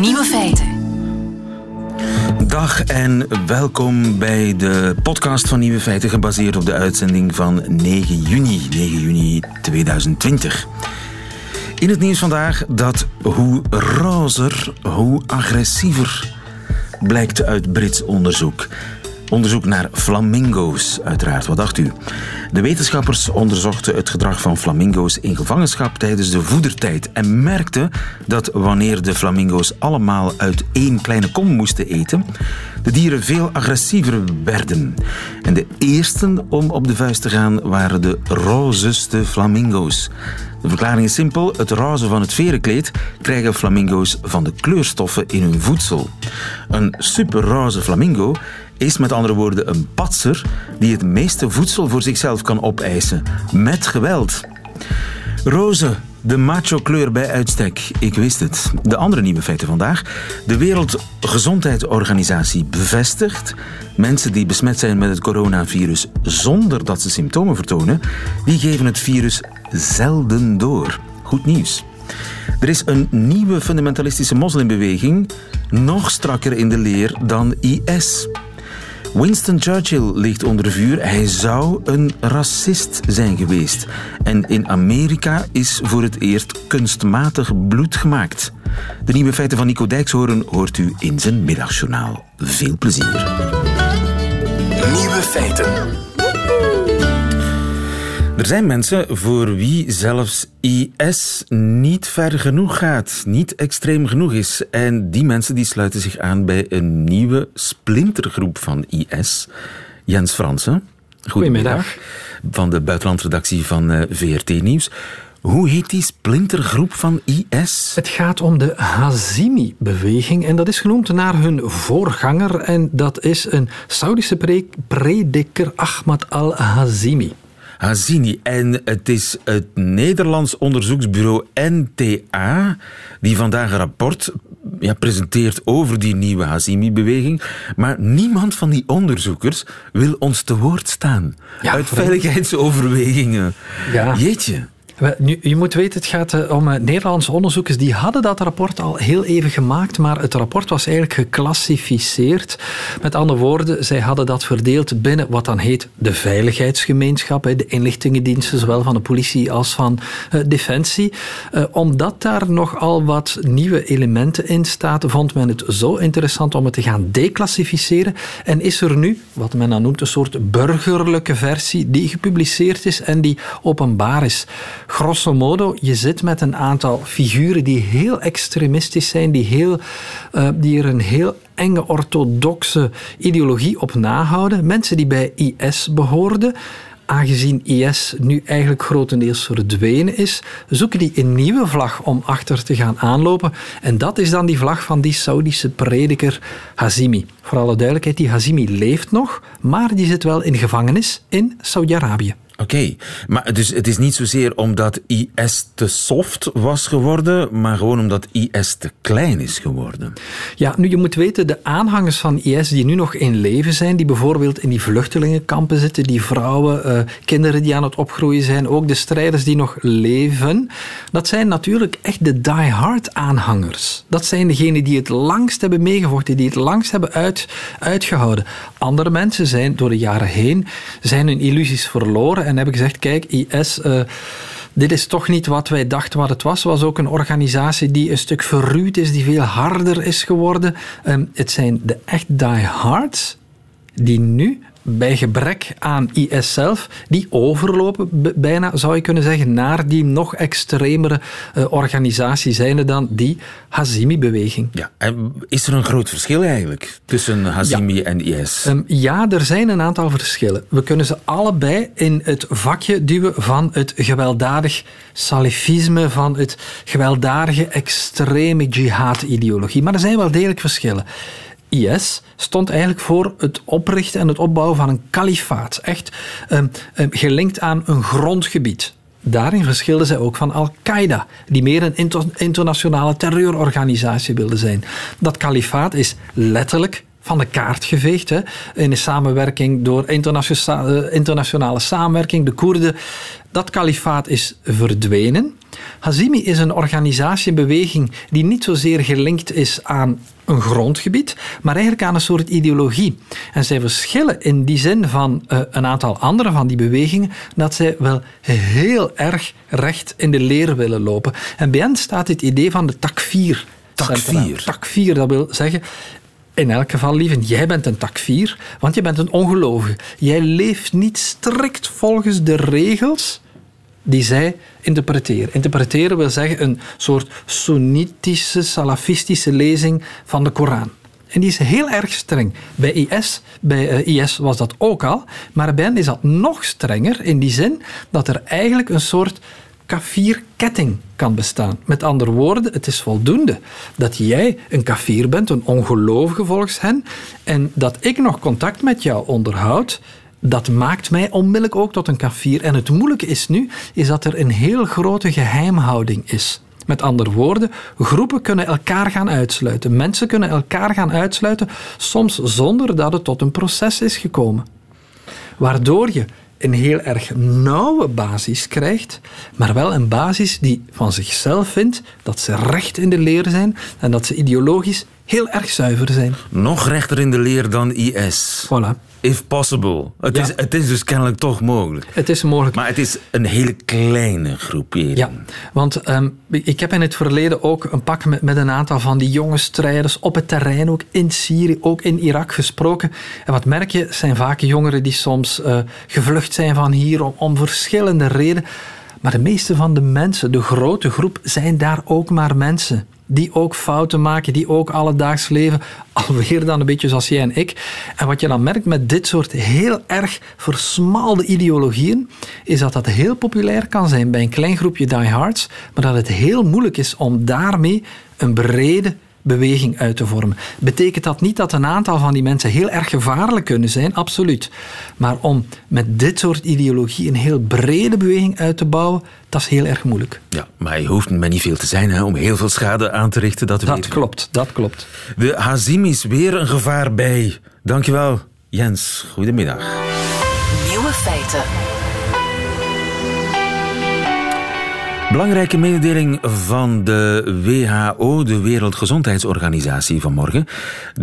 Nieuwe feiten. Dag en welkom bij de podcast van Nieuwe Feiten, gebaseerd op de uitzending van 9 juni, 9 juni 2020. In het nieuws vandaag dat hoe rozer, hoe agressiever blijkt uit Brits onderzoek. Onderzoek naar flamingo's, uiteraard. Wat dacht u? De wetenschappers onderzochten het gedrag van flamingo's in gevangenschap tijdens de voedertijd en merkten dat wanneer de flamingo's allemaal uit één kleine kom moesten eten, de dieren veel agressiever werden. En de eersten om op de vuist te gaan waren de rozeste flamingo's. De verklaring is simpel. Het roze van het verenkleed krijgen flamingo's van de kleurstoffen in hun voedsel. Een superroze flamingo is met andere woorden een patser die het meeste voedsel voor zichzelf kan opeisen. Met geweld. Roze, de macho-kleur bij uitstek. Ik wist het. De andere nieuwe feiten vandaag. De Wereldgezondheidsorganisatie bevestigt... mensen die besmet zijn met het coronavirus zonder dat ze symptomen vertonen... die geven het virus zelden door. Goed nieuws. Er is een nieuwe fundamentalistische moslimbeweging... nog strakker in de leer dan IS... Winston Churchill ligt onder vuur. Hij zou een racist zijn geweest. En in Amerika is voor het eerst kunstmatig bloed gemaakt. De nieuwe feiten van Nico Dijkshoorn hoort u in zijn middagjournaal. Veel plezier. Nieuwe feiten. Er zijn mensen voor wie zelfs IS niet ver genoeg gaat, niet extreem genoeg is. En die mensen die sluiten zich aan bij een nieuwe splintergroep van IS. Jens Fransen. Goedemiddag. Van de buitenlandredactie van eh, VRT Nieuws. Hoe heet die splintergroep van IS? Het gaat om de Hazimi-beweging en dat is genoemd naar hun voorganger en dat is een Saudische prediker Ahmad al-Hazimi. Hazini. En het is het Nederlands onderzoeksbureau NTA die vandaag een rapport ja, presenteert over die nieuwe Hazimi-beweging. Maar niemand van die onderzoekers wil ons te woord staan. Uit veiligheidsoverwegingen. Ja. Jeetje. Nu, je moet weten, het gaat eh, om eh, Nederlandse onderzoekers. Die hadden dat rapport al heel even gemaakt, maar het rapport was eigenlijk geclassificeerd. Met andere woorden, zij hadden dat verdeeld binnen wat dan heet de veiligheidsgemeenschap, de inlichtingendiensten, zowel van de politie als van uh, Defensie. Omdat daar nogal wat nieuwe elementen in staan, vond men het zo interessant om het te gaan declassificeren. En is er nu, wat men dan noemt, een soort burgerlijke versie die gepubliceerd is en die openbaar is grosso modo, je zit met een aantal figuren die heel extremistisch zijn, die, heel, uh, die er een heel enge orthodoxe ideologie op nahouden. Mensen die bij IS behoorden aangezien IS nu eigenlijk grotendeels verdwenen is, zoeken die een nieuwe vlag om achter te gaan aanlopen. En dat is dan die vlag van die Saudische prediker Hazimi. Voor alle duidelijkheid, die Hazimi leeft nog, maar die zit wel in gevangenis in Saudi-Arabië. Oké, maar dus het is niet zozeer omdat IS te soft was geworden, maar gewoon omdat IS te klein is geworden. Ja, nu je moet weten, de aanhangers van IS die nu nog in leven zijn, die bijvoorbeeld in die vluchtelingenkampen zitten, die vrouwen, uh, kinderen die aan het opgroeien zijn, ook de strijders die nog leven, dat zijn natuurlijk echt de die-hard aanhangers. Dat zijn degenen die het langst hebben meegevochten, die het langst hebben uit, uitgehouden. Andere mensen zijn door de jaren heen zijn hun illusies verloren en hebben gezegd: kijk, IS. Uh, dit is toch niet wat wij dachten wat het was. Het was ook een organisatie die een stuk verruwd is, die veel harder is geworden. Um, het zijn de echt diehards die nu bij gebrek aan IS zelf, die overlopen bijna, zou je kunnen zeggen, naar die nog extremere uh, organisatie zijnde dan die Hazimi-beweging. Ja, en is er een groot verschil eigenlijk tussen Hazimi en IS? Um, ja, er zijn een aantal verschillen. We kunnen ze allebei in het vakje duwen van het gewelddadig salafisme, van het gewelddadige extreme jihad-ideologie. Maar er zijn wel degelijk verschillen. IS stond eigenlijk voor het oprichten en het opbouwen van een kalifaat. Echt um, um, gelinkt aan een grondgebied. Daarin verschilden zij ook van Al-Qaeda, die meer een inter internationale terreurorganisatie wilde zijn. Dat kalifaat is letterlijk van de kaart geveegd. Hè, in de samenwerking door internationale, internationale samenwerking, de Koerden. Dat kalifaat is verdwenen. Hazimi is een organisatie, een beweging die niet zozeer gelinkt is aan een grondgebied, maar eigenlijk aan een soort ideologie. En zij verschillen in die zin van uh, een aantal andere van die bewegingen, dat zij wel heel erg recht in de leer willen lopen. En bij hen staat het idee van de takfir. Takfir. Takfir, dat wil zeggen, in elk geval, lieve, jij bent een takfir, want je bent een ongelovige. Jij leeft niet strikt volgens de regels die zij interpreteren. Interpreteren wil zeggen een soort sunnitische, salafistische lezing van de Koran. En die is heel erg streng. Bij IS, bij eh, IS was dat ook al, maar bij hen is dat nog strenger in die zin dat er eigenlijk een soort kafirketting kan bestaan. Met andere woorden, het is voldoende dat jij een kafir bent, een ongelovige volgens hen, en dat ik nog contact met jou onderhoud, dat maakt mij onmiddellijk ook tot een kafir. En het moeilijke is nu, is dat er een heel grote geheimhouding is. Met andere woorden, groepen kunnen elkaar gaan uitsluiten. Mensen kunnen elkaar gaan uitsluiten, soms zonder dat het tot een proces is gekomen. Waardoor je een heel erg nauwe basis krijgt, maar wel een basis die van zichzelf vindt dat ze recht in de leer zijn en dat ze ideologisch heel erg zuiver zijn. Nog rechter in de leer dan IS. Voilà. If possible. Het, is, het is dus kennelijk toch mogelijk. Het is mogelijk. Maar het is een hele kleine groepering. Ja, want ehm, ik heb in het verleden ook een pak met, met een aantal van die jonge strijders op het terrein, ook in Syrië, ook in Irak gesproken. En wat merk je, zijn vaak jongeren die soms uh, gevlucht zijn van hier om, om verschillende redenen. Maar de meeste van de mensen, de grote groep, zijn daar ook maar mensen die ook fouten maken, die ook alledaags leven, alweer dan een beetje zoals jij en ik. En wat je dan merkt met dit soort heel erg versmalde ideologieën, is dat dat heel populair kan zijn bij een klein groepje diehards, maar dat het heel moeilijk is om daarmee een brede beweging uit te vormen. Betekent dat niet dat een aantal van die mensen heel erg gevaarlijk kunnen zijn? Absoluut. Maar om met dit soort ideologie een heel brede beweging uit te bouwen, dat is heel erg moeilijk. Ja, maar je hoeft met niet veel te zijn hè, om heel veel schade aan te richten. Dat, dat klopt, dat klopt. De Hazimis weer een gevaar bij. Dankjewel, Jens. Goedemiddag. Nieuwe feiten. Belangrijke mededeling van de WHO, de Wereldgezondheidsorganisatie vanmorgen.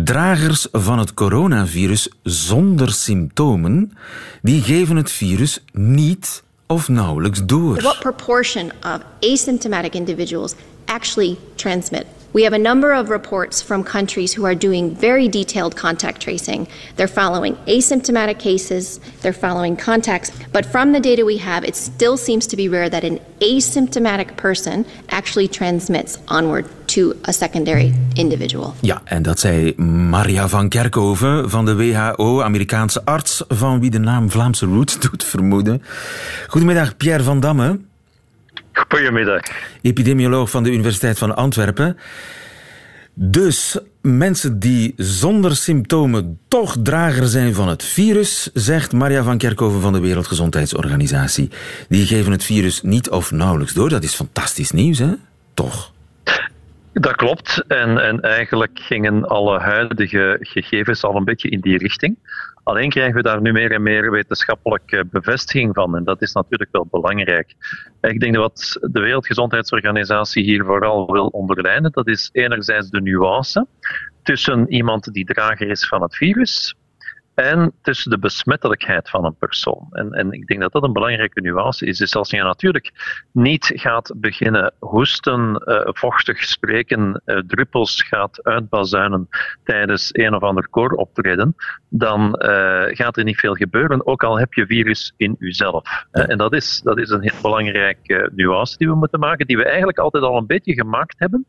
Dragers van het coronavirus zonder symptomen, die geven het virus niet of nauwelijks door. What proportion of asymptomatic individuals actually transmit We have a number of reports from countries who are doing very detailed contact tracing. They're following asymptomatic cases, they're following contacts, but from the data we have, it still seems to be rare that an asymptomatic person actually transmits onward to a secondary individual. Ja, en dat zei Maria van Kerkhoven van de WHO, Amerikaanse arts, van wie de naam Vlaamse roots doet vermoeden. Goedemiddag, Pierre van Damme. Goedemiddag. Epidemioloog van de Universiteit van Antwerpen. Dus mensen die zonder symptomen toch drager zijn van het virus, zegt Maria van Kerkhoven van de Wereldgezondheidsorganisatie. Die geven het virus niet of nauwelijks door. Dat is fantastisch nieuws, hè? Toch? Dat klopt. En, en eigenlijk gingen alle huidige gegevens al een beetje in die richting. Alleen krijgen we daar nu meer en meer wetenschappelijke bevestiging van. En dat is natuurlijk wel belangrijk. Ik denk dat wat de Wereldgezondheidsorganisatie hier vooral wil onderlijnen, dat is enerzijds de nuance tussen iemand die drager is van het virus en tussen de besmettelijkheid van een persoon. En, en ik denk dat dat een belangrijke nuance is. Dus als je natuurlijk niet gaat beginnen hoesten, uh, vochtig spreken, uh, druppels gaat uitbazuinen tijdens een of ander kooroptreden, dan uh, gaat er niet veel gebeuren, ook al heb je virus in jezelf. en dat is, dat is een heel belangrijke nuance die we moeten maken, die we eigenlijk altijd al een beetje gemaakt hebben,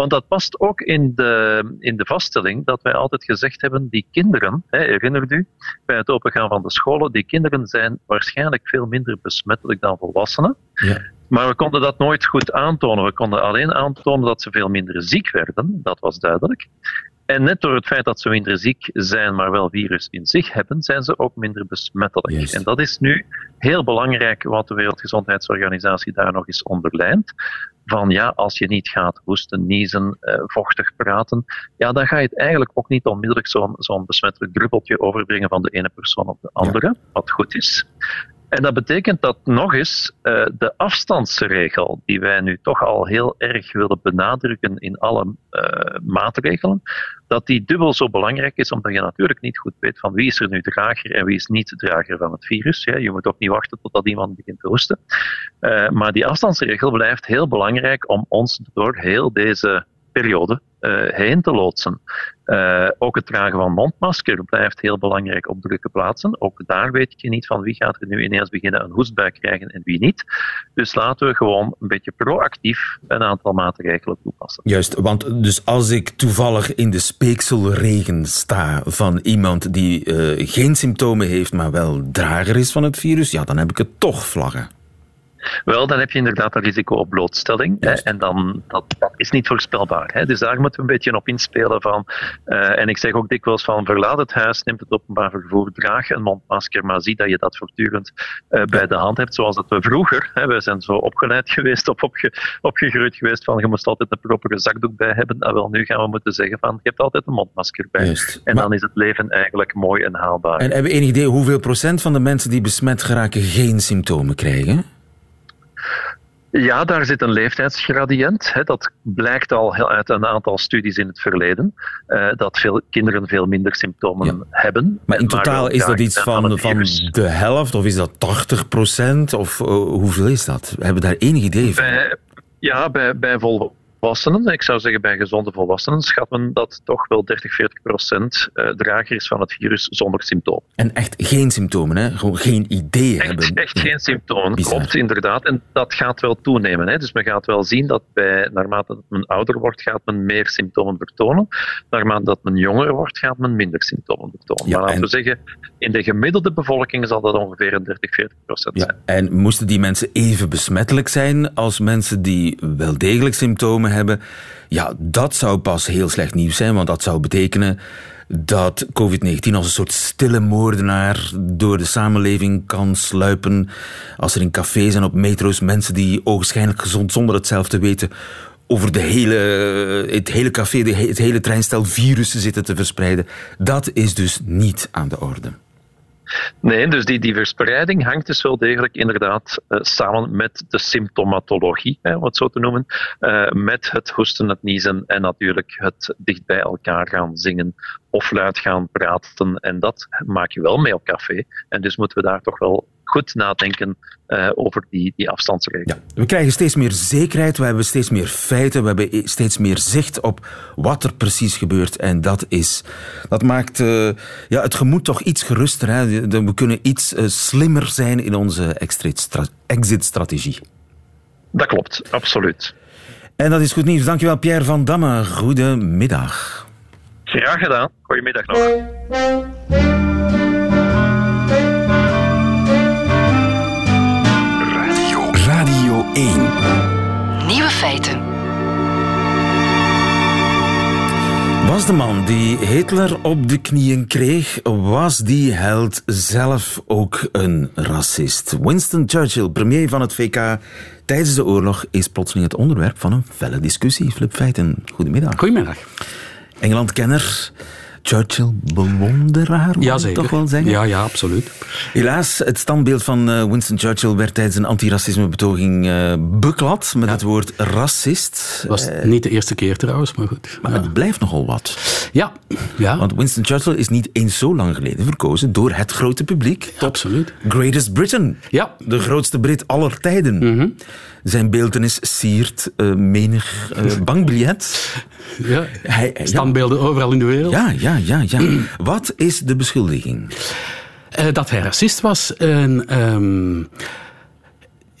want dat past ook in de, in de vaststelling dat wij altijd gezegd hebben, die kinderen, hè, herinnert u, bij het opengaan van de scholen, die kinderen zijn waarschijnlijk veel minder besmettelijk dan volwassenen. Ja. Maar we konden dat nooit goed aantonen. We konden alleen aantonen dat ze veel minder ziek werden, dat was duidelijk. En net door het feit dat ze minder ziek zijn, maar wel virus in zich hebben, zijn ze ook minder besmettelijk. En dat is nu heel belangrijk wat de Wereldgezondheidsorganisatie daar nog eens onderlijnt van ja, als je niet gaat hoesten, niezen, uh, vochtig praten, ja, dan ga je het eigenlijk ook niet onmiddellijk zo'n zo'n besmettelijk druppeltje overbrengen van de ene persoon op de andere, wat goed is. En dat betekent dat nog eens uh, de afstandsregel, die wij nu toch al heel erg willen benadrukken in alle uh, maatregelen, dat die dubbel zo belangrijk is, omdat je natuurlijk niet goed weet van wie is er nu drager en wie is niet drager van het virus. Je moet ook niet wachten totdat iemand begint te hoesten. Uh, maar die afstandsregel blijft heel belangrijk om ons door heel deze periode heen te loodsen. Uh, ook het dragen van mondmasker blijft heel belangrijk op drukke plaatsen. Ook daar weet je niet van wie gaat er nu ineens beginnen een hoestbui krijgen en wie niet. Dus laten we gewoon een beetje proactief een aantal maatregelen toepassen. Juist, want dus als ik toevallig in de speekselregen sta van iemand die uh, geen symptomen heeft, maar wel drager is van het virus, ja, dan heb ik het toch vlaggen. Wel, dan heb je inderdaad een risico op blootstelling. Hè, en dan, dat, dat, is niet voorspelbaar. Hè. Dus daar moeten we een beetje op inspelen van. Uh, en ik zeg ook dikwijls van verlaat het huis, neem het openbaar vervoer, draag een mondmasker, maar zie dat je dat voortdurend uh, bij de hand hebt. Zoals dat we vroeger, hè, we zijn zo opgeleid geweest of opge, opgegroeid geweest van je moest altijd een propere zakdoek bij hebben. Nou, wel, nu gaan we moeten zeggen van je hebt altijd een mondmasker bij. Juist. En maar, dan is het leven eigenlijk mooi en haalbaar. En hebben we enig idee hoeveel procent van de mensen die besmet geraken geen symptomen krijgen? Ja, daar zit een leeftijdsgradiënt. Dat blijkt al uit een aantal studies in het verleden. Uh, dat veel kinderen veel minder symptomen ja. hebben. Maar in totaal is dat iets van, van de helft? Of is dat 80 procent? Of uh, hoeveel is dat? We hebben daar enig idee van? Bij, ja, bij, bij volwassenen, ik zou zeggen bij gezonde volwassenen, schat men dat toch wel 30, 40 procent drager is van het virus zonder symptomen. En echt geen symptomen, hè? gewoon geen idee echt, hebben. Echt geen symptomen, Bizar. klopt inderdaad. En dat gaat wel toenemen. Hè? Dus men gaat wel zien dat bij, naarmate men ouder wordt, gaat men meer symptomen vertonen. Naarmate dat men jonger wordt, gaat men minder symptomen vertonen. Ja, maar laten en... we zeggen, in de gemiddelde bevolking zal dat ongeveer een 30, 40 procent ja, zijn. En moesten die mensen even besmettelijk zijn als mensen die wel degelijk symptomen hebben, ja, dat zou pas heel slecht nieuws zijn, want dat zou betekenen dat COVID-19 als een soort stille moordenaar door de samenleving kan sluipen. Als er in cafés en op metro's mensen die ogenschijnlijk gezond zonder het zelf te weten over de hele, het hele café, het hele treinstel virussen zitten te verspreiden. Dat is dus niet aan de orde. Nee, dus die, die verspreiding hangt dus wel degelijk inderdaad uh, samen met de symptomatologie, hè, wat zo te noemen, uh, met het hoesten, het niezen en natuurlijk het dicht bij elkaar gaan zingen of luid gaan praten. En dat maak je wel mee op café. En dus moeten we daar toch wel goed nadenken uh, over die, die afstandsregel. Ja, we krijgen steeds meer zekerheid, we hebben steeds meer feiten, we hebben steeds meer zicht op wat er precies gebeurt. En dat, is, dat maakt uh, ja, het gemoed toch iets geruster. Hè? We kunnen iets uh, slimmer zijn in onze exit-strategie. Dat klopt, absoluut. En dat is goed nieuws. Dankjewel Pierre van Damme. Goedemiddag. Graag gedaan. Goedemiddag nog. Radio. Radio 1. Nieuwe feiten. Was de man die Hitler op de knieën kreeg, was die held zelf ook een racist? Winston Churchill, premier van het VK tijdens de oorlog, is plotseling het onderwerp van een felle discussie. Flip Feiten, goedemiddag. Goedemiddag. Engeland-kenner, Churchill-bewonderaar, moet ik toch wel zeggen? Ja, ja, absoluut. Helaas, het standbeeld van Winston Churchill werd tijdens een antiracismebetoging uh, beklad met ja. het woord racist. Dat was uh, niet de eerste keer trouwens, maar goed. Maar ja. het blijft nogal wat. Ja. ja. Want Winston Churchill is niet eens zo lang geleden verkozen door het grote publiek. Ja, absoluut. Greatest Britain. Ja. De grootste Brit aller tijden. Mm -hmm. Zijn beeltenis siert uh, menig bankbiljet. Ja, hij, standbeelden ja. overal in de wereld. Ja, ja, ja. ja. Wat is de beschuldiging? Uh, dat hij racist was. En, um,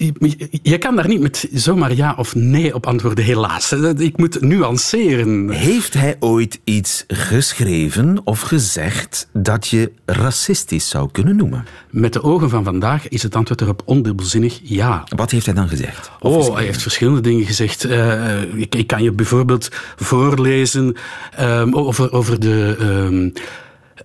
je, je, kan daar niet met zomaar ja of nee op antwoorden, helaas. Ik moet nuanceren. Heeft hij ooit iets geschreven of gezegd dat je racistisch zou kunnen noemen? Met de ogen van vandaag is het antwoord erop ondubbelzinnig ja. Wat heeft hij dan gezegd? Of oh, geschreven? hij heeft verschillende dingen gezegd. Uh, ik, ik, kan je bijvoorbeeld voorlezen um, over, over de... Um,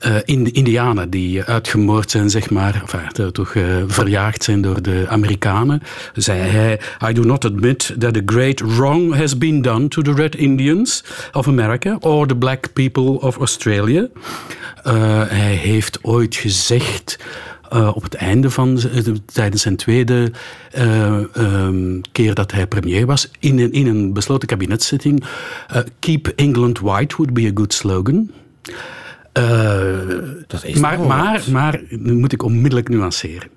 uh, in Indianen die uitgemoord zijn, zeg maar, toch uh, verjaagd zijn door de Amerikanen, zei hij: I do not admit that a great wrong has been done to the Red Indians of America or the black people of Australia. Uh, hij heeft ooit gezegd. op het einde van tijdens zijn tweede um, keer dat hij premier was, in een, in een besloten kabinetszitting. Keep England White would be a good slogan. Dat is maar, maar, maar, nu moet ik onmiddellijk nuanceren.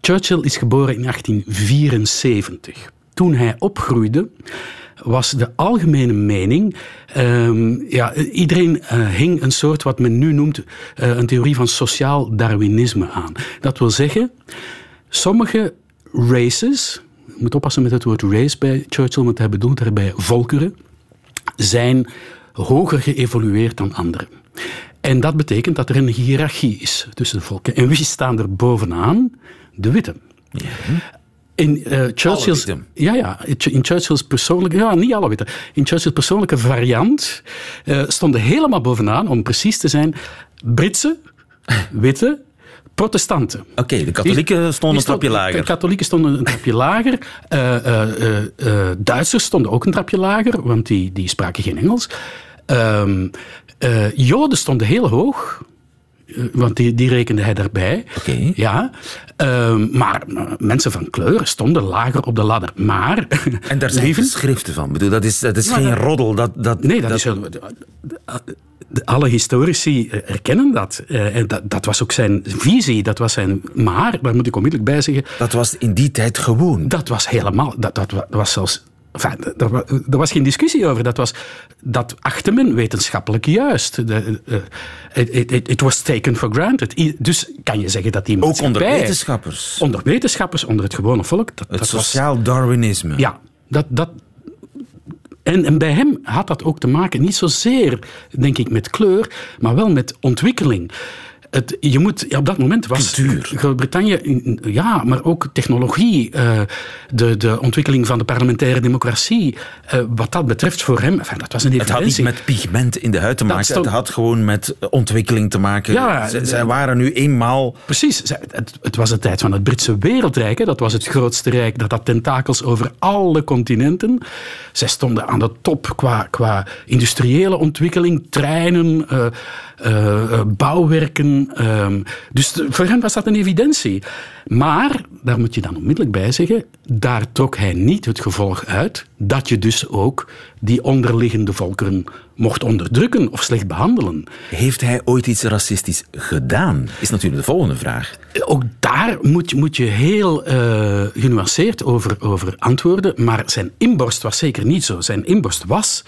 Churchill is geboren in 1874. Toen hij opgroeide, was de algemene mening. Um, ja, iedereen uh, hing een soort wat men nu noemt uh, een theorie van sociaal Darwinisme aan. Dat wil zeggen, sommige races, je moet oppassen met het woord race bij Churchill, want hij bedoelt daarbij volkeren, zijn hoger geëvolueerd dan anderen. En dat betekent dat er een hiërarchie is tussen de volken. En wie staan er bovenaan? De witte. Ja. In uh, Churchill's, ja, ja, in Churchill's persoonlijke, ja, niet alle weten. In Churchill's persoonlijke variant uh, stonden helemaal bovenaan, om precies te zijn, Britse, witte, protestanten. Oké, de katholieken stonden een trapje lager. De katholieken stonden een trapje lager. Uh, Duitsers stonden ook een trapje lager, want die, die spraken geen Engels. Ehm, Joden stonden heel hoog. Eh, want die, die rekende hij daarbij. Okay. Ja. Uh, maar mensen van kleur stonden lager op de ladder. Maar... En daar zijn geschriften van. bedoel, dat is, dat is geen roddel. Dat, dat, nee, dat, is... Alle historici eh, erkennen dat. Uh, en dat. Dat was ook zijn visie. Dat was zijn... Maar, daar moet ik onmiddellijk bij zeggen... Dat was in die tijd gewoon. Dat was helemaal... Dat, dat was zelfs Enfin, er, was geen discussie over. Dat, was, dat achtte men wetenschappelijk juist. Het was taken for granted. Dus kan je zeggen dat die Ook onder wetenschappers? Onder wetenschappers, onder het gewone volk. Dat, het sociaal Darwinisme. Ja, dat, dat, en, en, bij hem had dat ook te maken, niet zozeer, denk ik, met kleur, maar wel met ontwikkeling het, je moet, ja, op dat moment was Groot-Brittannië, ja, maar ook technologie, uh, de, de ontwikkeling van de parlementaire democratie, uh, wat dat betreft voor hem, enfin, dat was een Het had niet met pigment in de huid te maken, stond... het had gewoon met ontwikkeling te maken. Ja, zij, waren nu eenmaal... Precies, het, het, was de tijd van het Britse wereldrijk, hè. dat was het grootste rijk, dat had tentakels over alle continenten. Zij stonden aan de top qua, qua industriële ontwikkeling, treinen... Uh, uh, bouwwerken. Uh, dus voor hem was dat een evidentie. Maar, daar moet je dan onmiddellijk bij zeggen, daar trok hij niet het gevolg uit dat je dus ook die onderliggende volkeren mocht onderdrukken of slecht behandelen. Heeft hij ooit iets racistisch gedaan? Is natuurlijk de volgende vraag. Ook daar moet, moet je heel uh, genuanceerd over, over antwoorden, maar zijn inborst was zeker niet zo. Zijn inborst was,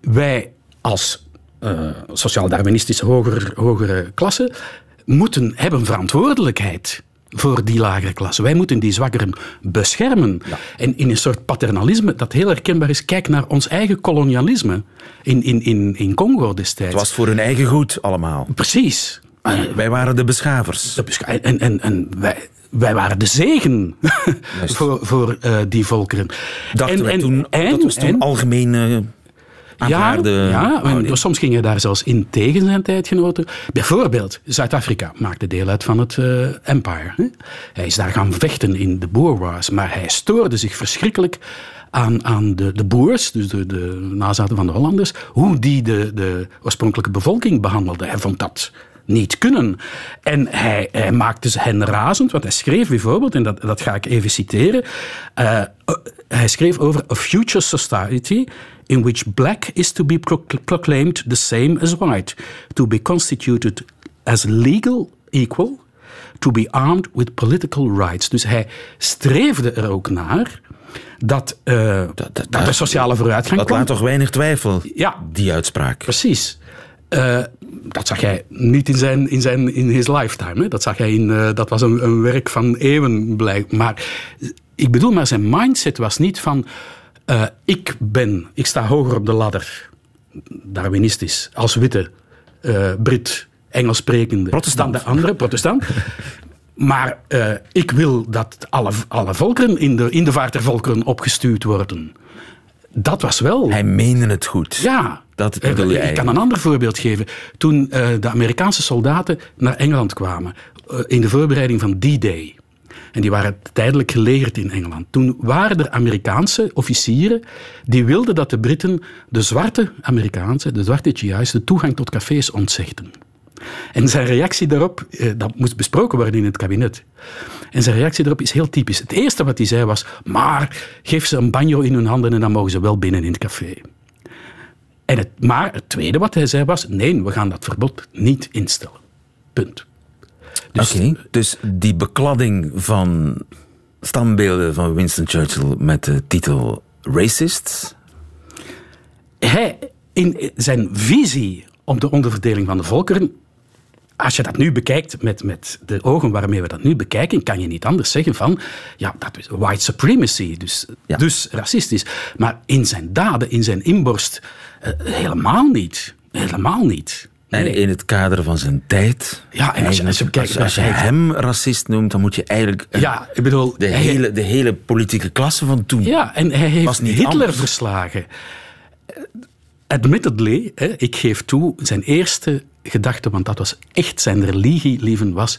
wij als uh, sociaal-darwinistische hogere, hogere klasse moeten hebben verantwoordelijkheid voor die lagere klasse. Wij moeten die zwakkeren beschermen. En in een soort paternalisme dat heel herkenbaar is. Kijk naar ons eigen kolonialisme in, in, in, in Congo destijds. Het was voor hun eigen goed allemaal. Precies. wij waren de beschavers. De en en, en wij, wij waren de zegen voor, voor uh, die volkeren. Dachten en, wij toen, en, dat was toen algemeen ja, ja en soms ging je daar zelfs in tegen zijn tijdgenoten. Bijvoorbeeld, Zuid-Afrika maakte deel uit van het uh, empire. Hè? Hij is daar gaan vechten in de Boer Wars, maar hij stoorde zich verschrikkelijk aan, aan de, de boers, dus de, de nazaten van de Hollanders, hoe die de, de oorspronkelijke bevolking behandelden. Hij vond dat niet kunnen. En hij, hij maakte hen razend, want hij schreef bijvoorbeeld, en dat, dat ga ik even citeren, uh, hij schreef over a future society in which black is to be proclaimed the same as white, to be constituted as legal equal, to be armed with political rights. Dus hij streefde er ook naar dat, uh, dat, dat, dat, de sociale vooruitgang Dat laat toch weinig twijfel, ja, die uitspraak. Precies. Uh, dat zag hij niet in zijn, in zijn in his lifetime. Hè. Dat, zag hij in, uh, dat was een, een, werk van eeuwen. Blijk. Maar ik bedoel, maar zijn mindset was niet van uh, ik ben, ik sta hoger op de ladder, Darwinistisch, als witte Brit, Engels sprekende, protestant. dan de andere, protestant. maar ik wil dat alle, alle volkeren in de, in de vaart der volkeren opgestuurd worden. Dat was wel. Hij meende het goed. Ja. Dat bedoel Ik kan een ander voorbeeld geven. Toen de Amerikaanse soldaten naar Engeland kwamen, in de voorbereiding van D-Day. En die waren tijdelijk gelegerd in Engeland. Toen waren er Amerikaanse officieren die wilden dat de Britten de zwarte Amerikaanse, de zwarte GI's, de toegang tot cafés ontzegden. En zijn reactie daarop, eh, dat moest besproken worden in het kabinet. En zijn reactie daarop is heel typisch. Het eerste wat hij zei was, maar geef ze een banjo in hun handen en dan mogen ze wel binnen in het café. En het, maar het tweede wat hij zei was, nee, we gaan dat verbod niet instellen. Punt. Dus, dus die bekladding van standbeelden van Winston Churchill met de titel Racist? Hij, in zijn visie op de onderverdeling van de volkeren, als je dat nu bekijkt met, met de ogen waarmee we dat nu bekijken, kan je niet anders zeggen van, ja, dat is white supremacy, dus, dus racistisch. Maar in zijn daden, in zijn inborst, uh, helemaal niet. Helemaal niet. En in het kader van zijn tijd. Ja, en als je, als je, als, als je hem racist noemt, dan moet je eigenlijk. Ja, ik bedoel. De, hele, de hele politieke klasse van toen. Ja, en hij heeft Hitler verslagen. Admittedly, hè, ik geef toe, zijn eerste gedachte, want dat was echt zijn religie, lieven, was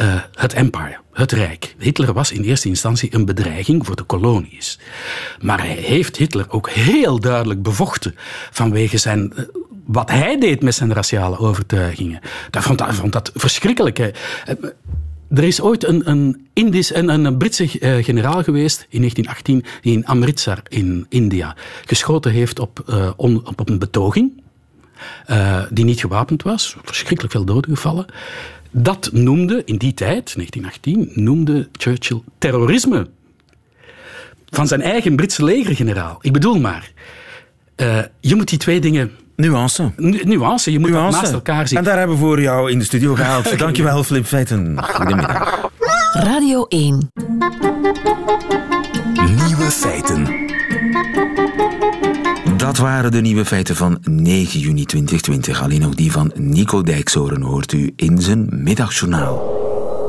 uh, het empire, het rijk. Hitler was in eerste instantie een bedreiging voor de kolonies. Maar hij heeft Hitler ook heel duidelijk bevochten vanwege zijn uh, wat hij deed met zijn raciale overtuigingen. Dat vond, dat, verschrikkelijk. Hè. Er is ooit een, een, Indisch, een, een Britse generaal geweest in 1918 die in Amritsar in India geschoten heeft op, op een betoging uh, die niet gewapend was. Verschrikkelijk veel doden gevallen. Dat noemde in die tijd, 1918, noemde Churchill terrorisme. Van zijn eigen Britse legergeneraal. Ik bedoel maar, je moet die twee dingen Nuance. nuance, je moet nuance. naast elkaar zien. En daar hebben we voor jou in de studio gehaald. Dankjewel, Flip Feiten. Goedemiddag. Radio 1. Nieuwe feiten. Dat waren de nieuwe feiten van 9 juni 2020. Alleen ook die van Nico Dijksoren hoort u in zijn middagjournaal.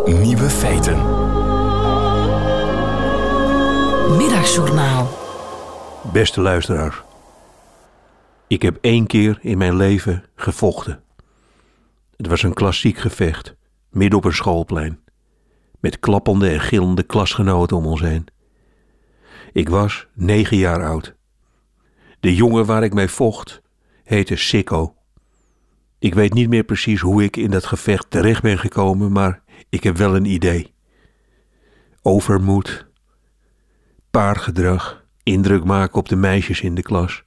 Nieuwe feiten. Middagjournaal. Beste luisteraar. Ik heb één keer in mijn leven gevochten. Het was een klassiek gevecht, midden op een schoolplein, met klappende en gillende klasgenoten om ons heen. Ik was negen jaar oud. De jongen waar ik mee vocht heette Sikko. Ik weet niet meer precies hoe ik in dat gevecht terecht ben gekomen, maar ik heb wel een idee. Overmoed, paardgedrag, indruk maken op de meisjes in de klas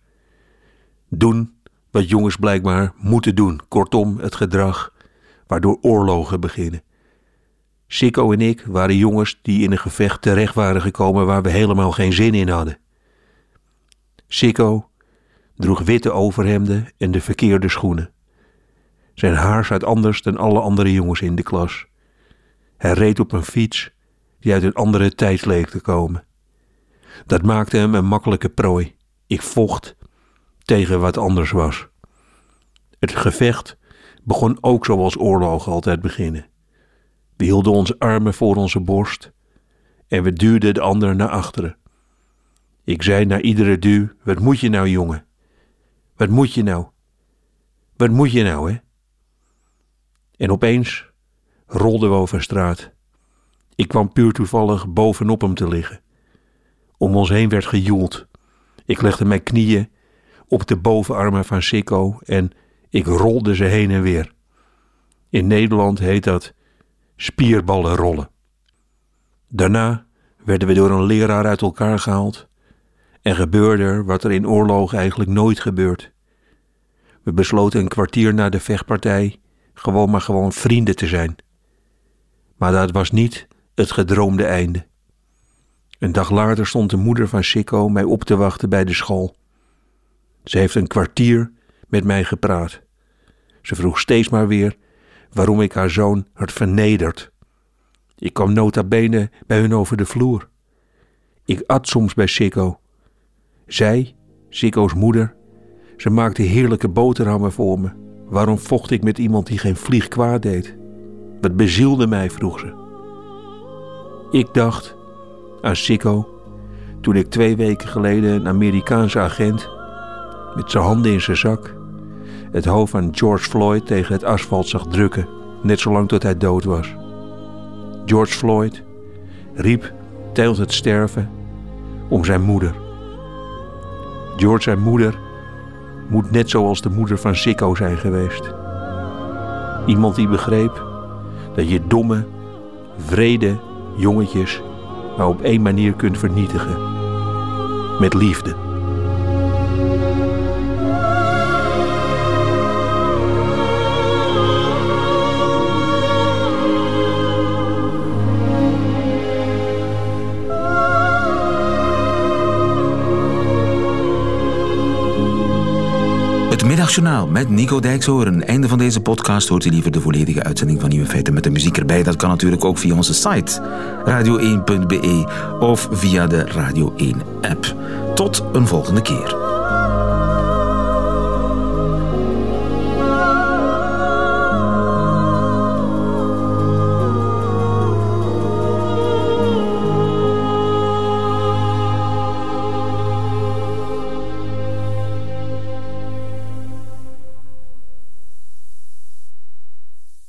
doen wat jongens blijkbaar moeten doen. Kortom, het gedrag waardoor oorlogen beginnen. Sikko en ik waren jongens die in een gevecht terecht waren gekomen waar we helemaal geen zin in hadden. Sikko droeg witte overhemden en de verkeerde schoenen. Zijn haar zat anders dan alle andere jongens in de klas. Hij reed op een fiets die uit een andere tijd leek te komen. Dat maakte hem een makkelijke prooi. Ik vocht tegen wat anders was. Het gevecht begon ook zoals oorlogen altijd beginnen. We hielden onze armen voor onze borst en we duwden de ander naar achteren. Ik zei na iedere duw: Wat moet je nou, jongen? Wat moet je nou? Wat moet je nou, hè? En opeens rolden we over straat. Ik kwam puur toevallig bovenop hem te liggen. Om ons heen werd gejoeld. Ik legde mijn knieën op de bovenarmen van Sikko en ik rolde ze heen en weer. In Nederland heet dat spierballen rollen. Daarna werden we door een leraar uit elkaar gehaald en gebeurde wat er in oorlog eigenlijk nooit gebeurt. We besloten een kwartier na de vechtpartij gewoon maar gewoon vrienden te zijn. Maar dat was niet het gedroomde einde. Een dag later stond de moeder van Sikko mij op te wachten bij de school. Ze heeft een kwartier met mij gepraat. Ze vroeg steeds maar weer waarom ik haar zoon had vernederd. Ik kwam nota bene bij hun over de vloer. Ik at soms bij Sikko. Zij, Sikko's moeder, ze maakte heerlijke boterhammen voor me. Waarom vocht ik met iemand die geen vlieg kwaad deed? Wat bezielde mij, vroeg ze. Ik dacht aan Sikko toen ik twee weken geleden een Amerikaanse agent met zijn handen in zijn zak, het hoofd van George Floyd tegen het asfalt zag drukken, net zolang tot hij dood was. George Floyd riep tijdens het sterven om zijn moeder. George zijn moeder moet net zoals de moeder van Sikko zijn geweest. Iemand die begreep dat je domme, vrede jongetjes maar op één manier kunt vernietigen. Met liefde. Met Nico Dijkshoorn. Einde van deze podcast hoort u liever de volledige uitzending van Nieuwe Feiten met de muziek erbij. Dat kan natuurlijk ook via onze site radio1.be of via de Radio 1 app. Tot een volgende keer.